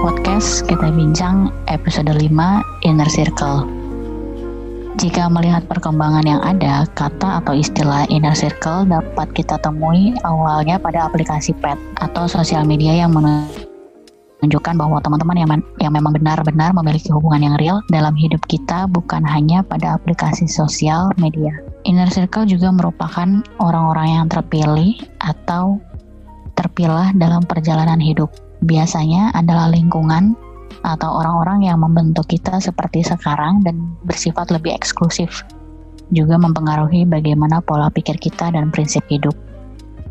Podcast kita bincang episode 5 Inner Circle. Jika melihat perkembangan yang ada, kata atau istilah inner circle dapat kita temui awalnya pada aplikasi pet atau sosial media yang menunjukkan bahwa teman-teman yang, yang memang benar-benar memiliki hubungan yang real dalam hidup kita bukan hanya pada aplikasi sosial media. Inner circle juga merupakan orang-orang yang terpilih atau terpilah dalam perjalanan hidup biasanya adalah lingkungan atau orang-orang yang membentuk kita seperti sekarang dan bersifat lebih eksklusif juga mempengaruhi bagaimana pola pikir kita dan prinsip hidup.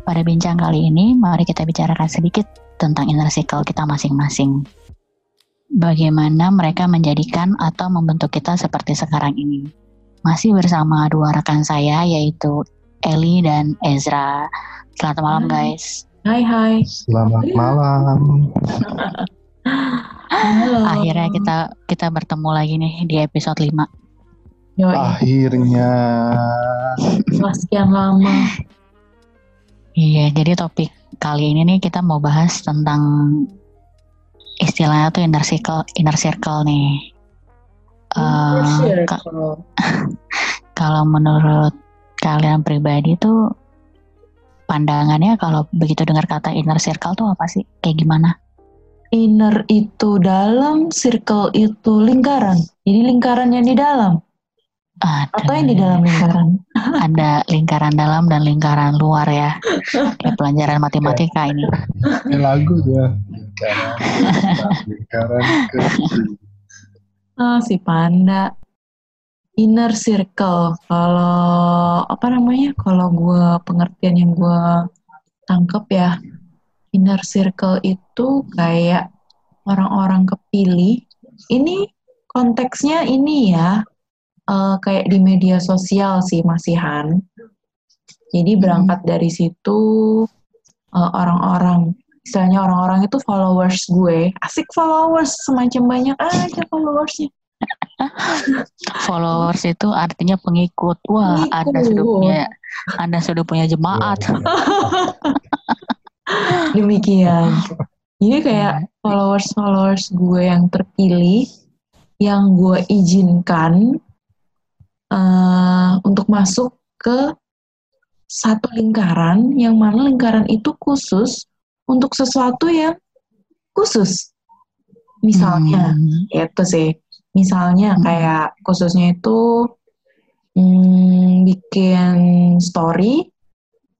Pada bincang kali ini, mari kita bicarakan sedikit tentang inner circle kita masing-masing. Bagaimana mereka menjadikan atau membentuk kita seperti sekarang ini. Masih bersama dua rekan saya yaitu Eli dan Ezra. Selamat malam guys. Hai hai. Selamat malam. Halo. Akhirnya kita kita bertemu lagi nih di episode 5. Yoi. Akhirnya. Setelah sekian lama. Iya, jadi topik kali ini nih kita mau bahas tentang istilahnya tuh inner circle, inner circle nih. Inner uh, kalau menurut kalian pribadi tuh pandangannya kalau begitu dengar kata inner circle tuh apa sih? Kayak gimana? Inner itu dalam, circle itu lingkaran. Jadi lingkaran yang di dalam. Ada. Atau yang di dalam lingkaran? Ada lingkaran dalam dan lingkaran luar ya. Kayak pelajaran matematika ini. Ini lagu ya. Lingkaran, lingkaran kecil. Oh, si panda inner circle. Kalau apa namanya kalau gue pengertian yang gue tangkep ya inner circle itu kayak orang-orang kepilih. Ini konteksnya ini ya uh, kayak di media sosial sih masihan jadi berangkat dari situ uh, orang-orang istilahnya orang-orang itu followers gue. Asik followers semacam banyak aja followersnya Followers itu artinya pengikut. Wah, pengikut. Anda sudah punya Anda sudah punya jemaat. Demikian. Jadi kayak followers-followers gue yang terpilih yang gue izinkan uh, untuk masuk ke satu lingkaran yang mana lingkaran itu khusus untuk sesuatu yang khusus. Misalnya, hmm. itu sih Misalnya hmm. kayak khususnya itu hmm, bikin story,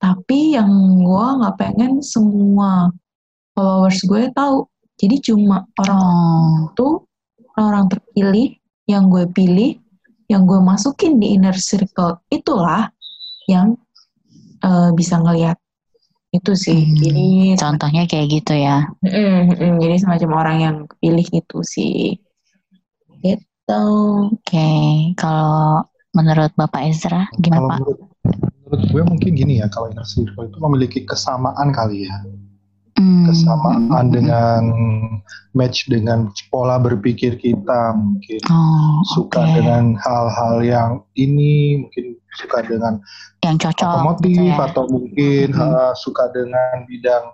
tapi yang gue nggak pengen semua followers gue tahu. Jadi cuma orang oh. itu orang terpilih yang gue pilih, yang gue masukin di inner circle itulah yang uh, bisa ngelihat itu sih. Hmm, jadi contohnya kayak gitu ya. Mm, mm, jadi semacam orang yang pilih itu sih. Gitu. Oke, okay. kalau menurut Bapak Ezra gimana kalau Pak? Menurut, menurut gue mungkin gini ya, kalau inner circle itu memiliki kesamaan kali ya. Hmm. Kesamaan dengan match dengan pola berpikir kita mungkin. Oh, suka okay. dengan hal-hal yang ini, mungkin suka dengan yang cocok otomotif gitu ya? atau mungkin hmm. uh, suka dengan bidang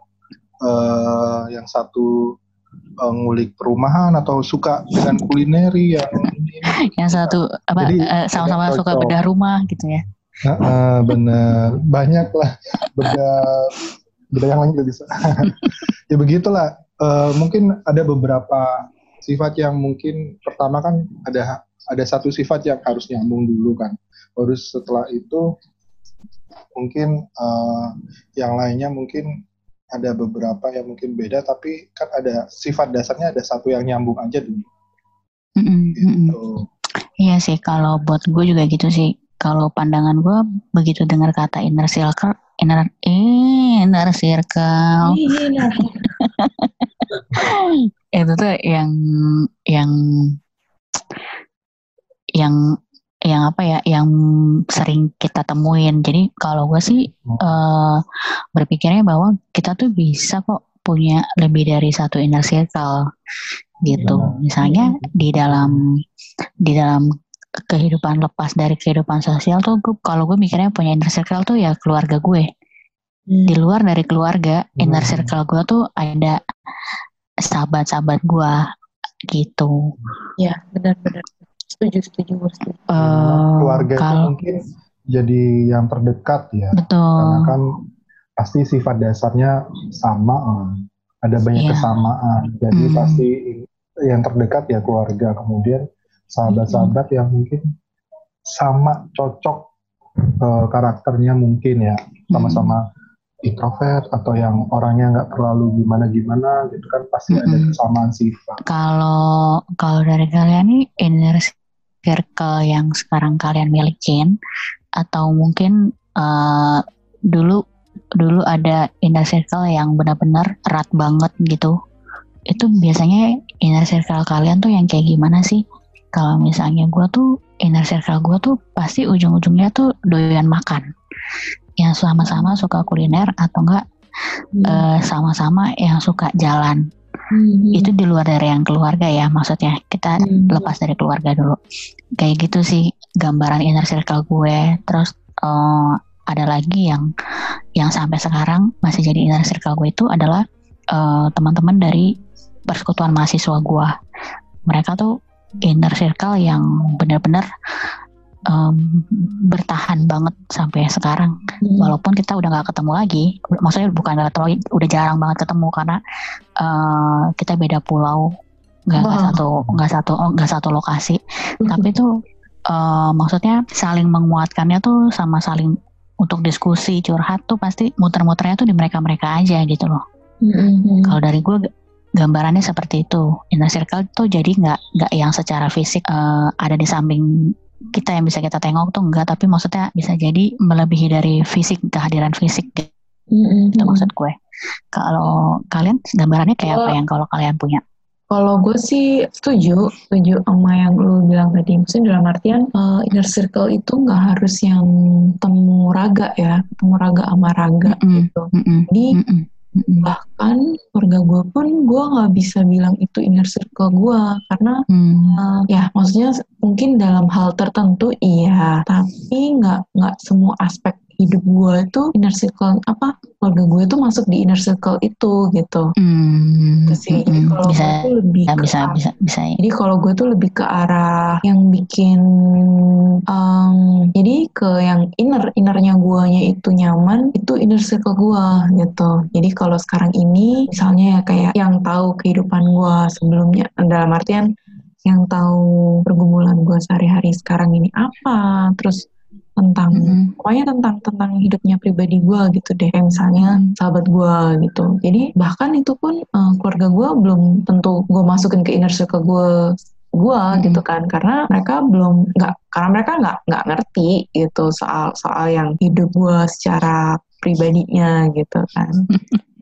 uh, yang satu uh, ngulik perumahan atau suka dengan kulineri yang yang satu apa uh, sama-sama suka bedah rumah gitu ya? Uh, uh, bener. Banyak lah bedah bedah yang lain juga bisa. Ya begitulah. Uh, mungkin ada beberapa sifat yang mungkin pertama kan ada ada satu sifat yang harus nyambung dulu kan. Baru setelah itu mungkin uh, yang lainnya mungkin ada beberapa yang mungkin beda tapi kan ada sifat dasarnya ada satu yang nyambung aja dulu. Mm-hmm. Gitu. Iya sih kalau buat gue juga gitu sih. Kalau pandangan gue begitu dengar kata inner circle, inner inner circle. itu tuh yang yang yang yang apa ya yang sering kita temuin jadi kalau gue sih uh, berpikirnya bahwa kita tuh bisa kok punya lebih dari satu inner circle gitu iya. misalnya di dalam di dalam kehidupan lepas dari kehidupan sosial tuh gue, kalau gue mikirnya punya inner circle tuh ya keluarga gue hmm. di luar dari keluarga inner circle gue tuh ada sahabat-sahabat gue gitu. Ya benar-benar setuju setuju setuju. Uh, keluarga itu kalau mungkin jadi yang terdekat ya karena betul, kan pasti sifat dasarnya sama eh. ada banyak Iya. kesamaan jadi Hmm. pasti yang terdekat ya keluarga kemudian sahabat-sahabat yang mungkin sama cocok eh, karakternya mungkin ya sama-sama introvert atau yang orangnya nggak terlalu gimana-gimana gitu kan pasti ada Mm-mm. kesamaan sifat kalau kalau dari kalian nih inner circle yang sekarang kalian milikin atau mungkin eh, dulu dulu ada inner circle yang benar-benar erat banget gitu. Itu biasanya inner circle kalian tuh yang kayak gimana sih? Kalau misalnya gue tuh inner circle gue tuh pasti ujung-ujungnya tuh doyan makan. Yang sama-sama suka kuliner atau enggak Hmm. eh, sama-sama yang suka jalan Hmm. itu di luar dari yang keluarga ya maksudnya kita Hmm. lepas dari keluarga dulu kayak gitu sih gambaran inner circle gue terus eh, ada lagi yang yang sampai sekarang masih jadi inner circle gue itu adalah eh, teman-teman dari persekutuan mahasiswa gue mereka tuh inner circle yang benar-benar em, bertahan banget sampai sekarang. Hmm. walaupun kita udah nggak ketemu lagi maksudnya bukan nggak ketemu lagi, udah jarang banget ketemu karena eh, kita beda pulau. Nggak Wow. satu nggak satu oh, nggak satu lokasi. Tapi tuh eh, maksudnya saling menguatkannya tuh sama saling untuk diskusi curhat tuh pasti muter-muternya tuh di mereka-mereka aja gitu loh. Hmm, hmm, kalau dari gue gambarannya seperti itu. Inner circle tuh jadi nggak nggak yang secara fisik eh, ada di samping kita yang bisa kita tengok tuh enggak tapi maksudnya bisa jadi melebihi dari fisik kehadiran fisik gitu hmm, hmm, itu hmm. maksud gue kalau kalian gambarannya kayak apa Kalau- yang kalau kalian punya Kalau gue sih setuju, setuju sama yang lu bilang tadi. Maksudnya dalam artian uh, inner circle itu nggak harus yang temu raga ya, temu raga sama raga Mm-mm. gitu. Mm-mm. Jadi Mm-mm. Mm-mm. bahkan keluarga gue pun gue nggak bisa bilang itu inner circle gue karena Hmm. uh, ya maksudnya mungkin dalam hal tertentu iya, tapi nggak nggak semua aspek hidup gue itu inner circle apa keluarga gue itu masuk di inner circle itu gitu. Hmm. Itu sih. Jadi Mm-mm. kalau bisa gue tuh lebih ya, ke bisa arah- bisa bisa ya. Jadi kalau gue tuh lebih ke arah yang bikin, em, jadi ke yang inner, innernya guanya itu nyaman, itu inner circle gua gitu. Jadi kalau sekarang ini, misalnya ya kayak yang tahu kehidupan gua sebelumnya, dalam artian yang tahu pergumulan gua sehari-hari sekarang ini apa, terus tentang Mm-mm. pokoknya tentang tentang hidupnya pribadi gua gitu deh kayak misalnya sahabat gua gitu jadi bahkan itu pun eh, keluarga gua belum tentu gue masukin ke inner circle gue gua Mm-mm. gitu kan karena mereka belum nggak karena mereka nggak nggak ngerti gitu soal soal yang hidup gua secara pribadinya gitu kan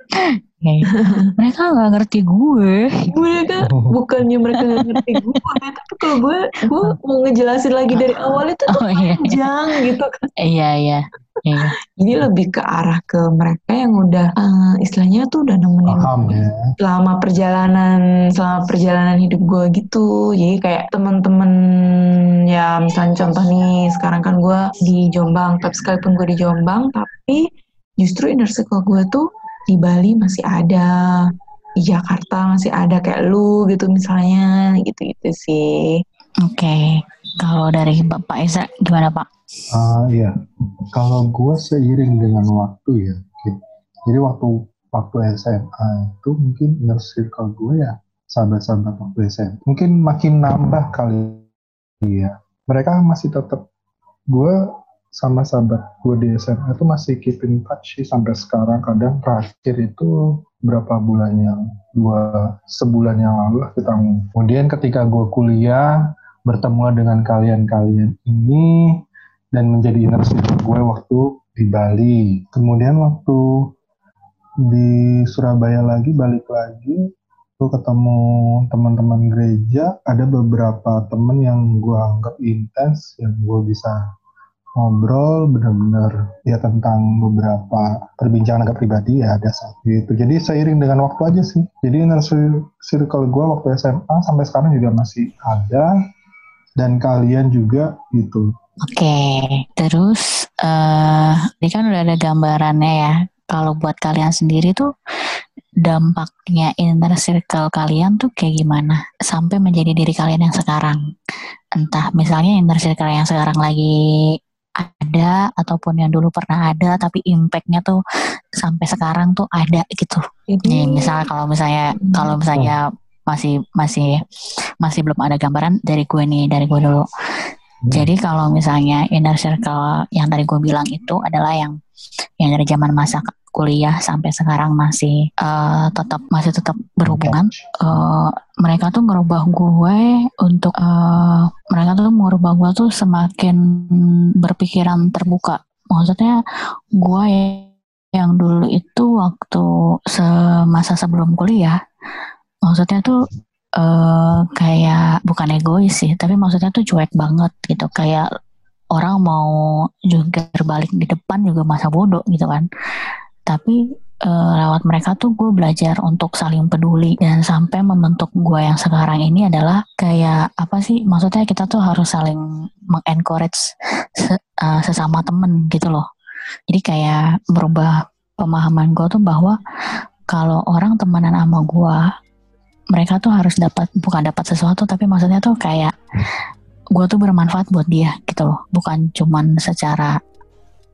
Mereka nggak ngerti gue. Mereka bukannya mereka nggak ngerti gue tapi kalau gue gue mau ngejelasin lagi dari awal itu tuh oh iya. panjang gitu kan. Iya iya iya. Jadi lebih ke arah ke mereka yang udah eh, istilahnya tuh udah nemenin paham ya. selama perjalanan selama perjalanan hidup gue gitu. Jadi kayak temen-temen ya misalnya contoh nih sekarang kan gue di Jombang, tapi sekalipun gue di Jombang, tapi justru inner circle gue tuh di Bali masih ada, di Jakarta masih ada kayak lu gitu misalnya gitu-gitu sih. oke kalau dari bapak Isa gimana pak Ah iya, kalau gue seiring dengan waktu ya, jadi waktu waktu SMA itu mungkin inner circle gue ya sahabat-sahabat waktu SMA, mungkin makin nambah kali ya. Mereka masih tetap gue sama sahabat gue di SMA itu masih keep in touch sih sampai sekarang. Kadang terakhir itu berapa bulan yang dua sebulan yang lalu lah kita. Kemudian ketika gue kuliah bertemu dengan kalian-kalian ini dan menjadi inner gue waktu di Bali. Kemudian waktu di Surabaya lagi balik lagi gue ketemu teman-teman gereja ada beberapa temen yang gue anggap intens yang gue bisa ngobrol benar-benar ya tentang beberapa perbincangan agak pribadi ya ada saat itu jadi seiring dengan waktu aja sih. Jadi inner circle gue waktu SMA sampai sekarang juga masih ada dan kalian juga gitu. Oke, terus eh ini kan udah ada gambarannya ya. Kalau buat kalian sendiri tuh dampaknya inner circle kalian tuh kayak gimana? Sampai menjadi diri kalian yang sekarang. Entah misalnya inner circle yang sekarang lagi ada ataupun yang dulu pernah ada tapi impactnya tuh sampai sekarang tuh ada gitu Jadi, nih misalnya kalau misalnya Hmm. kalau misalnya masih masih masih belum ada gambaran dari gue nih dari gue dulu jadi kalau misalnya inner circle yang tadi gue bilang itu adalah yang yang dari zaman masa kuliah sampai sekarang masih eh, tetap masih tetap berhubungan. Eh, mereka tuh ngerubah gue untuk eh, mereka tuh merubah gue tuh semakin berpikiran terbuka. Maksudnya gue yang dulu itu waktu semasa sebelum kuliah, maksudnya tuh eh kayak bukan egois sih, tapi maksudnya tuh cuek banget gitu. Kayak orang mau juga berbalik di depan juga masa bodoh gitu kan. Tapi eh, lewat mereka tuh gue belajar untuk saling peduli dan sampai membentuk gue yang sekarang ini adalah kayak apa sih? Maksudnya kita tuh harus saling mengencourage se- eh, sesama temen gitu loh. Jadi kayak merubah pemahaman gue tuh bahwa kalau orang temenan sama gue mereka tuh harus dapat bukan dapat sesuatu tapi maksudnya tuh kayak gue tuh bermanfaat buat dia gitu loh bukan cuman secara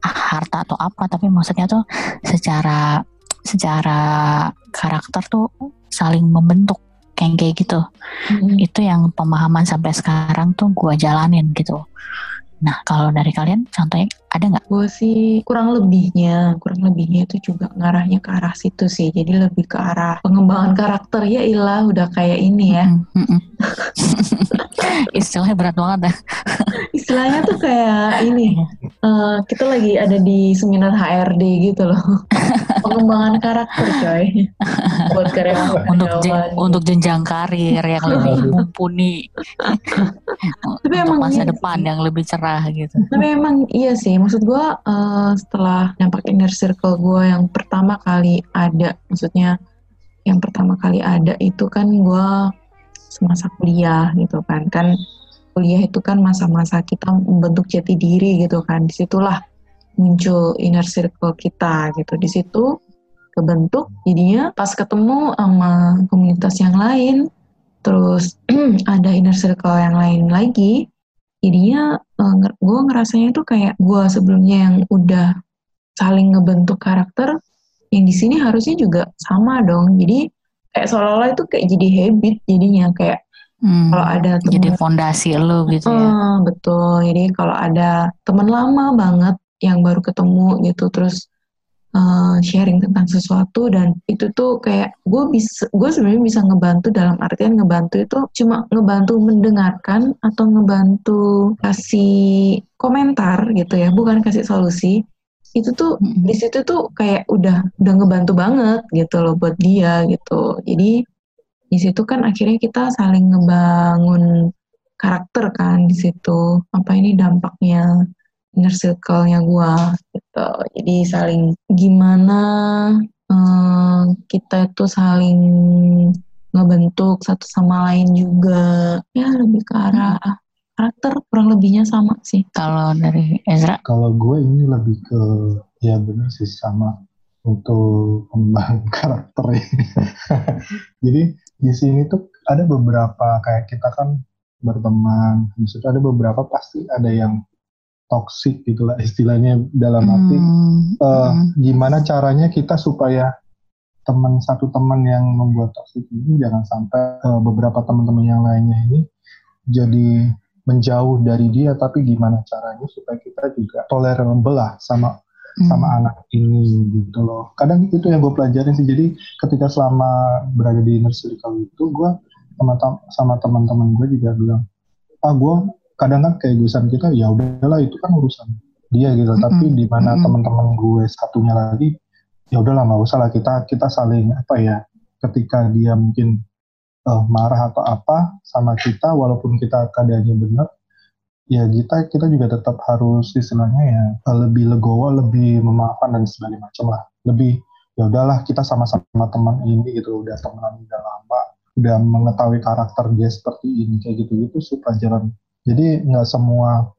harta atau apa tapi maksudnya tuh secara secara karakter tuh saling membentuk kayak kayak gitu Mm. itu yang pemahaman sampai sekarang tuh gue jalanin gitu nah kalau dari kalian contohnya ada nggak Gue sih kurang lebihnya, kurang lebihnya itu juga ngarahnya ke arah situ sih. Jadi lebih ke arah pengembangan karakter ya ilah udah kayak ini ya. Mm, mm, mm. istilahnya berat banget ya Istilahnya tuh kayak ini. eh, kita lagi ada di seminar HRD gitu loh. pengembangan karakter coy. Buat karyawan. untuk jen- untuk jenjang karir yang lebih mumpuni Tapi untuk emang masa iya depan sih. yang lebih cerah gitu Tapi emang iya sih, maksud gue eh, setelah dampak inner circle gue yang pertama kali ada, maksudnya yang pertama kali ada itu kan gue semasa kuliah gitu kan, kan kuliah itu kan masa-masa kita membentuk jati diri gitu kan, di situlah muncul inner circle kita gitu, di situ kebentuk, jadinya pas ketemu sama komunitas yang lain, terus ada inner circle yang lain lagi, jadinya gue ngerasanya tuh kayak gue sebelumnya yang udah saling ngebentuk karakter yang di sini harusnya juga sama dong. Jadi kayak seolah-olah itu kayak jadi habit jadinya kayak Hmm, kalau ada jadi temen fondasi lu gitu ya. Ah, betul. Jadi kalau ada teman lama banget yang baru ketemu gitu terus eh, sharing tentang sesuatu dan itu tuh kayak gue bisa gue sebenarnya bisa ngebantu dalam artian ngebantu itu cuma ngebantu mendengarkan atau ngebantu kasih komentar gitu ya bukan kasih solusi. Itu tuh Mm-mm. di situ tuh kayak udah udah ngebantu banget gitu loh buat dia gitu. Jadi di situ kan akhirnya kita saling ngebangun karakter kan di situ apa ini dampaknya inner circle-nya gua gitu. Jadi saling gimana eh, kita itu saling ngebentuk satu sama lain juga. Ya lebih ke arah karakter kurang lebihnya sama sih. Kalau dari Ezra? Kalau gue ini lebih ke ya benar sih sama untuk pembangun karakter ya. Jadi di sini tuh ada beberapa kayak kita kan berteman, maksudnya ada beberapa pasti ada yang toxic gitulah istilahnya dalam arti Hmm, eh, hmm. gimana caranya kita supaya teman satu teman yang membuat toxic ini jangan sampai eh, beberapa teman-teman yang lainnya ini jadi menjauh dari dia tapi gimana caranya supaya kita juga tolerable lah sama sama Hmm. anak ini gitu loh kadang itu yang gue pelajarin sih jadi ketika selama berada di inner circle itu gue sama sama teman-teman gue juga bilang ah gue kadang kan kayak egoisan kita ya udahlah itu kan urusan dia gitu Mm-mm. tapi di mana Mm-mm. teman-teman gue satunya lagi ya udahlah nggak usah lah kita kita saling apa ya ketika dia mungkin eh, marah atau apa sama kita walaupun kita keadaannya benar ya kita kita juga tetap harus istilahnya ya eh, lebih legowo lebih memaafkan dan segala macam lah lebih ya udahlah kita sama-sama teman ini gitu udah temenan udah lama udah mengetahui karakter dia seperti ini kayak gitu gitu sih pelajaran jadi nggak semua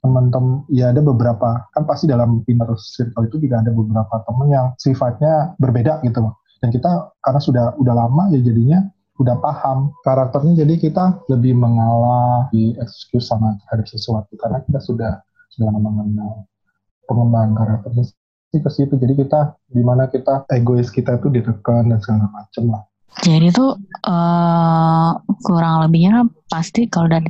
teman-teman ya ada beberapa kan pasti dalam inner circle itu juga ada beberapa teman yang sifatnya berbeda gitu dan kita karena sudah udah lama ya jadinya udah paham karakternya jadi kita lebih mengalah di excuse sama terhadap sesuatu karena kita sudah sudah mengenal pengembangan karakternya sih ke situ. Jadi kita di mana kita egois kita itu ditekan dan segala macem lah. Jadi tuh eh kurang lebihnya pasti kalau dari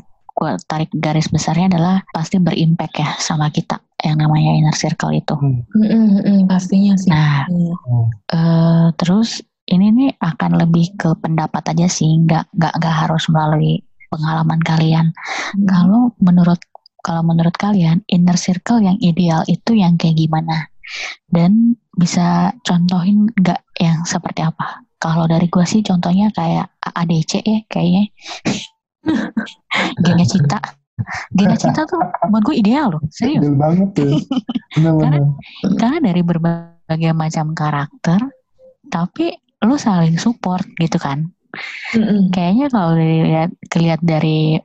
tarik garis besarnya adalah pasti berimpact ya sama kita yang namanya inner circle itu. Hmm. Mm, mm, mm, pastinya sih. Nah, Iya. Hmm. eh terus ini nih akan lebih ke pendapat aja sih, nggak nggak nggak harus melalui pengalaman kalian. Hmm. Kalau menurut kalau menurut kalian inner circle yang ideal itu yang kayak gimana? Dan bisa contohin nggak yang seperti apa? Kalau dari gua sih contohnya kayak ADC ya kayaknya. Gengnya Cita. Gengnya Cita tuh buat gue ideal loh, serius. Gil banget tuh bener-bener Karena dari berbagai macam karakter, tapi lu saling support gitu kan. Mm, mm. Kayaknya kalau dilihat kelihat dari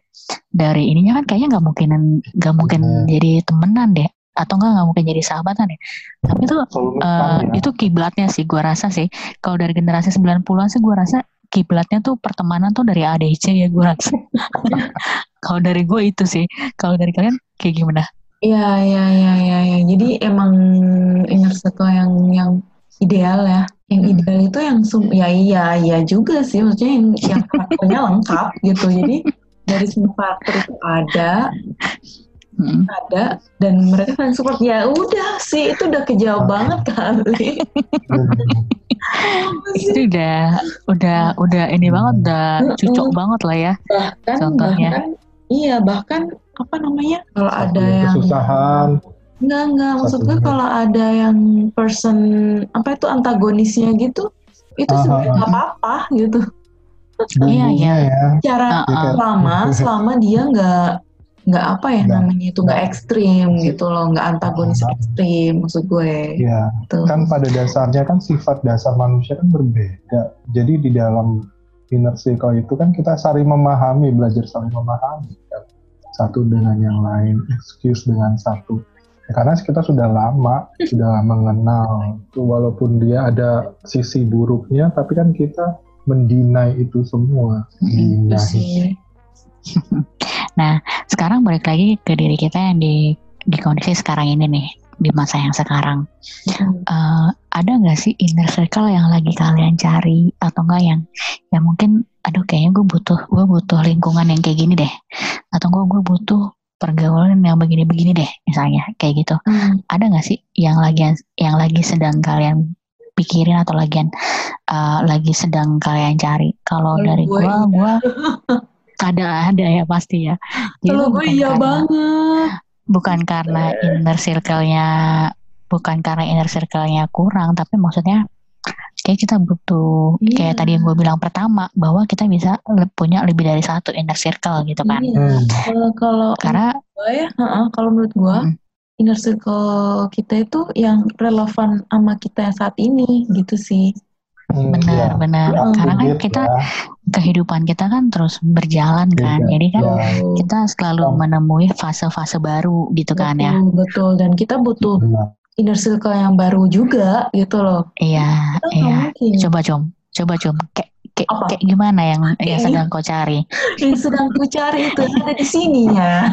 dari ininya kan kayaknya nggak mungkin nggak mungkin Bener. jadi temenan deh atau enggak nggak mungkin jadi sahabatan ya. Tapi eh, nutang ya itu kiblatnya sih gua rasa sih. Kalau dari generasi 90-an sih gua rasa kiblatnya tuh pertemanan tuh dari ADC ya gua rasa. Kalau dari gue itu sih. Kalau dari kalian kayak gimana? Iya, iya, iya, iya, iya. Jadi emang inner circle yang yang ideal ya. Yang Hmm. ideal itu yang sum- ya iya, iya juga sih. Maksudnya yang yang karakternya lengkap gitu. Jadi dari semua karakter itu ada, Mm. ada dan mereka saling support. Ya udah sih, itu udah kejauh banget kali. Itu udah udah udah ini banget udah cucok banget lah ya. bahkan Contohnya. bahkan iya bahkan apa namanya kalau ada yang kesusahan Enggak, enggak. Maksud Satu gue kalau ada yang person, apa itu antagonisnya gitu, itu sebenarnya nggak apa-apa gitu. Iya, iya. ya Cara ah. selama, selama dia nggak nggak apa ya Nggak. namanya itu nggak ekstrim gitu loh, nggak antagonis Ah. ekstrim maksud gue. ya Tuh. kan pada dasarnya kan sifat dasar manusia kan berbeda. Jadi di dalam inner circle itu kan kita saling memahami, belajar saling memahami. kan. Satu dengan yang lain, excuse dengan satu. Ya, karena kita sudah lama, sudah mengenal. Itu walaupun dia ada sisi buruknya, tapi kan kita mendinai itu semua. Itu Sih. Sekarang balik lagi ke diri kita yang di di kondisi sekarang ini nih di masa yang sekarang. Hmm. Eh, ada nggak sih inner circle yang lagi kalian cari atau enggak yang yang mungkin aduh kayaknya gue butuh gue butuh lingkungan yang kayak gini deh atau gue gue butuh pergaulan yang begini-begini deh misalnya kayak gitu Hmm. ada nggak sih yang lagi yang lagi sedang kalian pikirin atau lagi eh, lagi sedang kalian cari kalau dari gue gue ada ada ya pasti ya Jadi Kalau gue bukan iya karena- banget. bukan karena inner circle-nya bukan karena inner circle-nya kurang tapi maksudnya kayak kita butuh Iya. kayak tadi yang gue bilang pertama bahwa kita bisa le- punya lebih dari satu inner circle gitu kan Iya. Hmm. Kalau kalau karena gue ya, heeh, kalau menurut gue Mm. inner circle kita itu yang relevan sama kita yang saat ini gitu sih. Hmm, benar ya. benar karena kan kita ya. Kehidupan kita kan terus berjalan kan Beda. jadi kan Ya. Betul. kita selalu Oh. menemui fase-fase baru gitu kan ya Betul, betul. Dan kita butuh Benar. inner circle yang baru juga gitu loh. iya nggak iya mungkin. coba com coba com kayak kayak Apa? kayak gimana yang yang Kayak sedang kau cari Yang sedang ku cari itu yang ada di sini ya.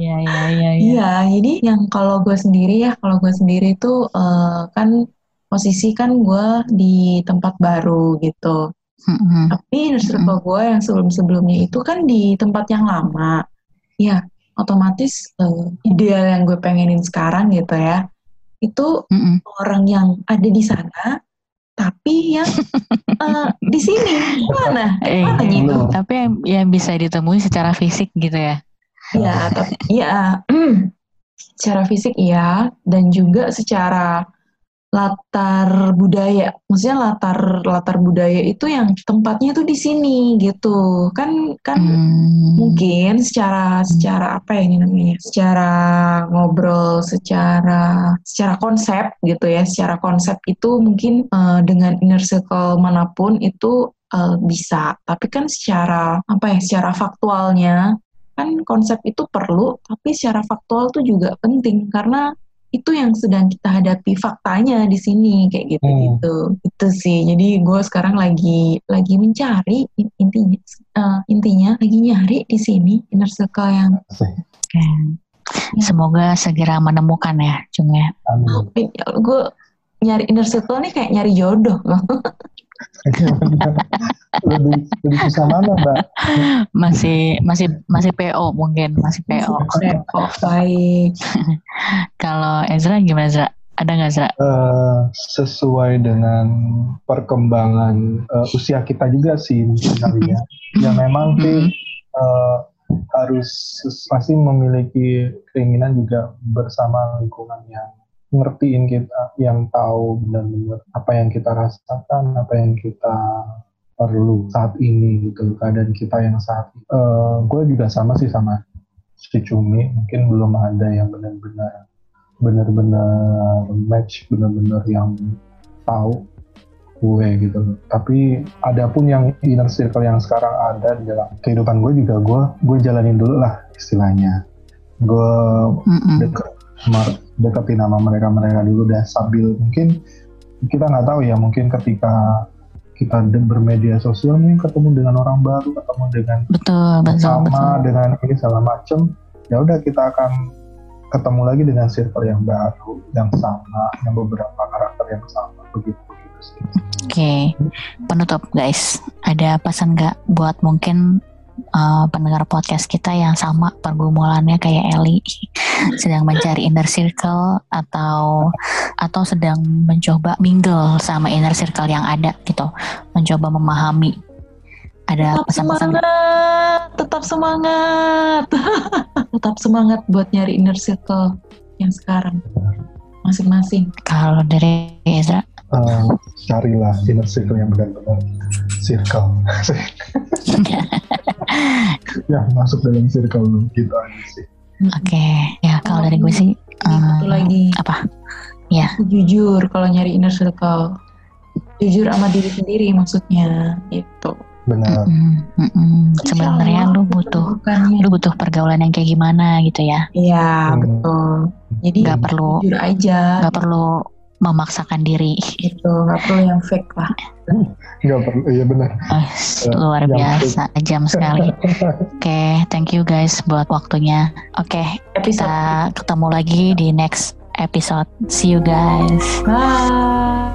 iya iya iya iya Iya, jadi yang kalau gue sendiri ya, kalau gue sendiri itu eh, kan posisi kan gue di tempat baru gitu. Mm-mm. Tapi inner circle gue yang sebelum-sebelumnya itu kan di tempat yang lama. Ya, otomatis eh, ideal yang gue pengenin sekarang gitu ya, itu Mm-mm. orang yang ada di sana, tapi yang eh, di sini mana? Eh, Mana iya. gitu? Tapi yang, yang bisa ditemui secara fisik gitu ya. Ya, tapi ya secara fisik iya, dan juga secara latar budaya. Maksudnya latar latar budaya itu yang tempatnya tuh di sini gitu. Kan kan Hmm. mungkin secara secara apa ya ini namanya secara ngobrol secara secara konsep gitu ya secara konsep itu mungkin eh, dengan inner circle mana pun itu eh, bisa tapi kan secara apa ya secara faktualnya kan konsep itu perlu tapi secara faktual tuh juga penting karena itu yang sedang kita hadapi faktanya di sini kayak gitu gitu. Itu sih. Jadi gue sekarang lagi lagi mencari intinya uh, intinya lagi nyari di sini inner circle yang okay. semoga segera menemukan ya cuma ya. Gue nyari inner circle nih kayak nyari jodoh lebih lebih susah mana mbak? Masih masih masih PO mungkin masih PO PO baik. Kalau Ezra gimana Ezra? Ada nggak Ezra? Uh, sesuai dengan perkembangan uh, usia kita juga sih kali ya. Ya memang sih uh, harus masih memiliki keinginan juga bersama lingkungan yang ngertiin kita, yang tahu benar-benar apa yang kita rasakan, apa yang kita perlu saat ini gitu, keadaan kita yang saat ini. Uh, gue juga sama sih sama si Cumi, mungkin belum ada yang benar-benar benar-benar match, benar-benar yang tahu gue gitu. Tapi ada pun yang inner circle yang sekarang ada di dalam kehidupan gue juga gue gue jalanin dulu lah istilahnya. Gue mm -mm. deket deketin nama mereka-mereka dulu deh sambil mungkin kita nggak tahu ya mungkin ketika kita bermedia sosial nih ketemu dengan orang baru ketemu dengan betul betul sama betul. dengan ini segala macem ya udah kita akan ketemu lagi dengan circle yang baru yang sama yang beberapa karakter yang sama begitu begitu sih. Oke, okay. penutup guys, ada pesan nggak buat mungkin uh, pendengar podcast kita yang sama pergumulannya kayak Eli sedang mencari inner circle atau atau sedang mencoba mingle sama inner circle yang ada gitu mencoba memahami. Ada pesan-pesan semangat tetap semangat. Tetap semangat buat nyari inner circle yang sekarang masing-masing. Kalau dari Ezra? Uh, carilah inner circle yang benar-benar circle ya masuk dalam circle gitu aja sih. Oke okay. ya kalau dari gue sih um, lagi. apa? Ya. Jujur kalau nyari inner circle jujur sama diri sendiri maksudnya itu benar. Mm -mm, sebenarnya lu butuh lu butuh pergaulan yang kayak gimana gitu ya? Iya hmm. betul. Jadi nggak perlu jujur aja. nggak perlu memaksakan diri. Itu nggak perlu yang fake lah. Nggak perlu, iya benar. Oh, luar yang biasa, fake. jam sekali. Oke, okay, thank you guys buat waktunya. Oke, okay, kita ketemu lagi di next episode. See you guys. Bye.